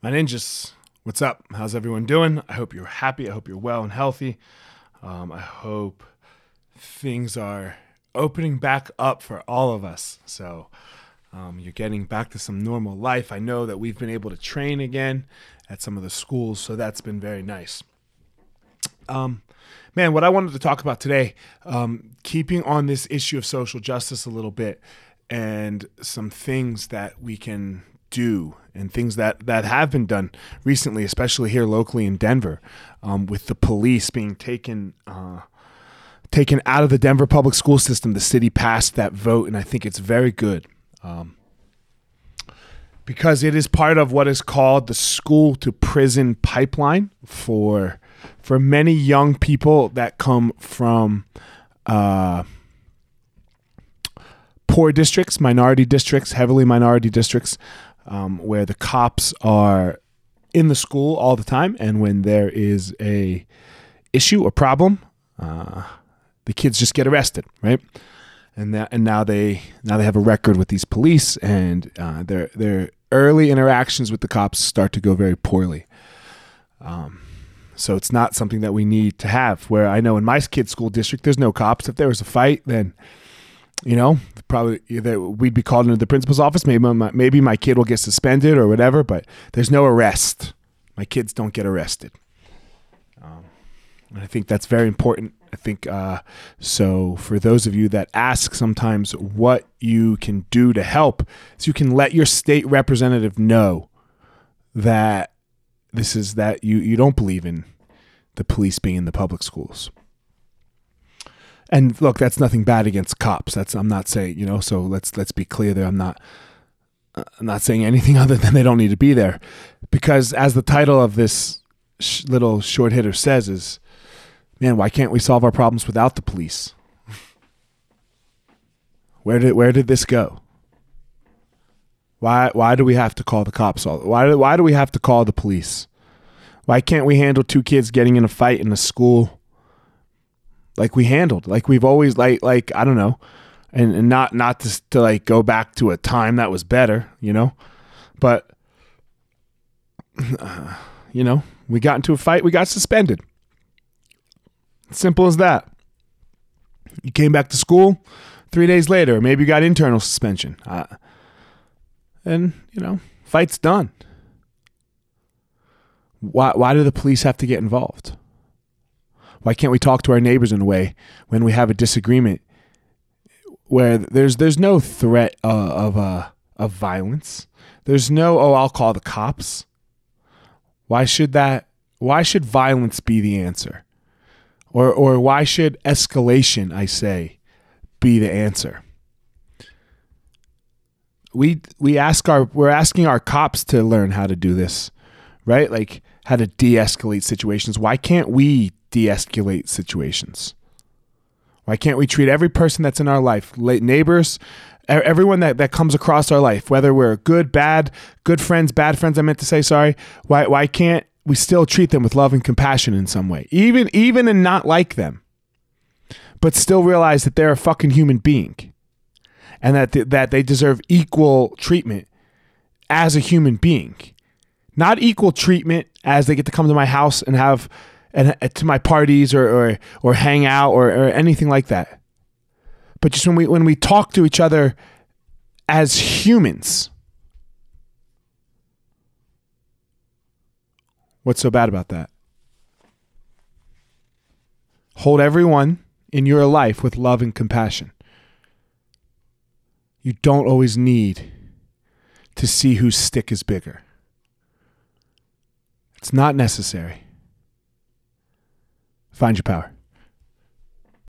My ninjas, what's up? How's everyone doing? I hope you're happy. I hope you're well and healthy. Um, I hope things are opening back up for all of us. So um, you're getting back to some normal life. I know that we've been able to train again at some of the schools, so that's been very nice. Um, man, what I wanted to talk about today, um, keeping on this issue of social justice a little bit, and some things that we can do and things that, that have been done recently, especially here locally in Denver, um, with the police being taken uh, taken out of the Denver public school system. The city passed that vote, and I think it's very good um, because it is part of what is called the school to prison pipeline for for many young people that come from. Uh, poor districts, minority districts, heavily minority districts, um, where the cops are in the school all the time, and when there is a issue a problem, uh, the kids just get arrested, right? And that, and now they now they have a record with these police, and uh, their their early interactions with the cops start to go very poorly. Um, so it's not something that we need to have. Where I know in my kid's school district, there's no cops. If there was a fight, then you know, probably either we'd be called into the principal's office. Maybe my, maybe my kid will get suspended or whatever, but there's no arrest. My kids don't get arrested. Um, and I think that's very important. I think uh, so. For those of you that ask sometimes what you can do to help, is you can let your state representative know that this is that you you don't believe in the police being in the public schools and look, that's nothing bad against cops. That's I'm not saying you know. So let's let's be clear there. I'm not I'm not saying anything other than they don't need to be there, because as the title of this sh- little short hitter says, is man, why can't we solve our problems without the police? Where did where did this go? Why why do we have to call the cops all? Why why do we have to call the police? Why can't we handle two kids getting in a fight in a school? Like we handled like we've always like like i don't know. And, and not not to, to like go back to a time that was better you know? But uh, you know we got into a fight we got suspended. Simple as that. You came back to school three days later maybe you got internal suspension. Uh, and you know fight's done. Why, why do the police have to get involved why can't we talk to our neighbors in a way when we have a disagreement where there's there's no threat uh, of uh, of violence? There's no oh I'll call the cops. Why should that? Why should violence be the answer? Or or why should escalation? I say, be the answer. We we ask our we're asking our cops to learn how to do this, right? Like how to de-escalate situations. Why can't we de-escalate situations? Why can't we treat every person that's in our life, late neighbors, everyone that, that comes across our life, whether we're good, bad, good friends, bad friends, I meant to say, sorry, why, why can't we still treat them with love and compassion in some way? Even, even and not like them, but still realize that they're a fucking human being and that, th- that they deserve equal treatment as a human being. Not equal treatment as they get to come to my house and have and uh, to my parties or or, or hang out or, or anything like that. But just when we when we talk to each other as humans. What's so bad about that? Hold everyone in your life with love and compassion. You don't always need to see whose stick is bigger. It's not necessary. Find your power.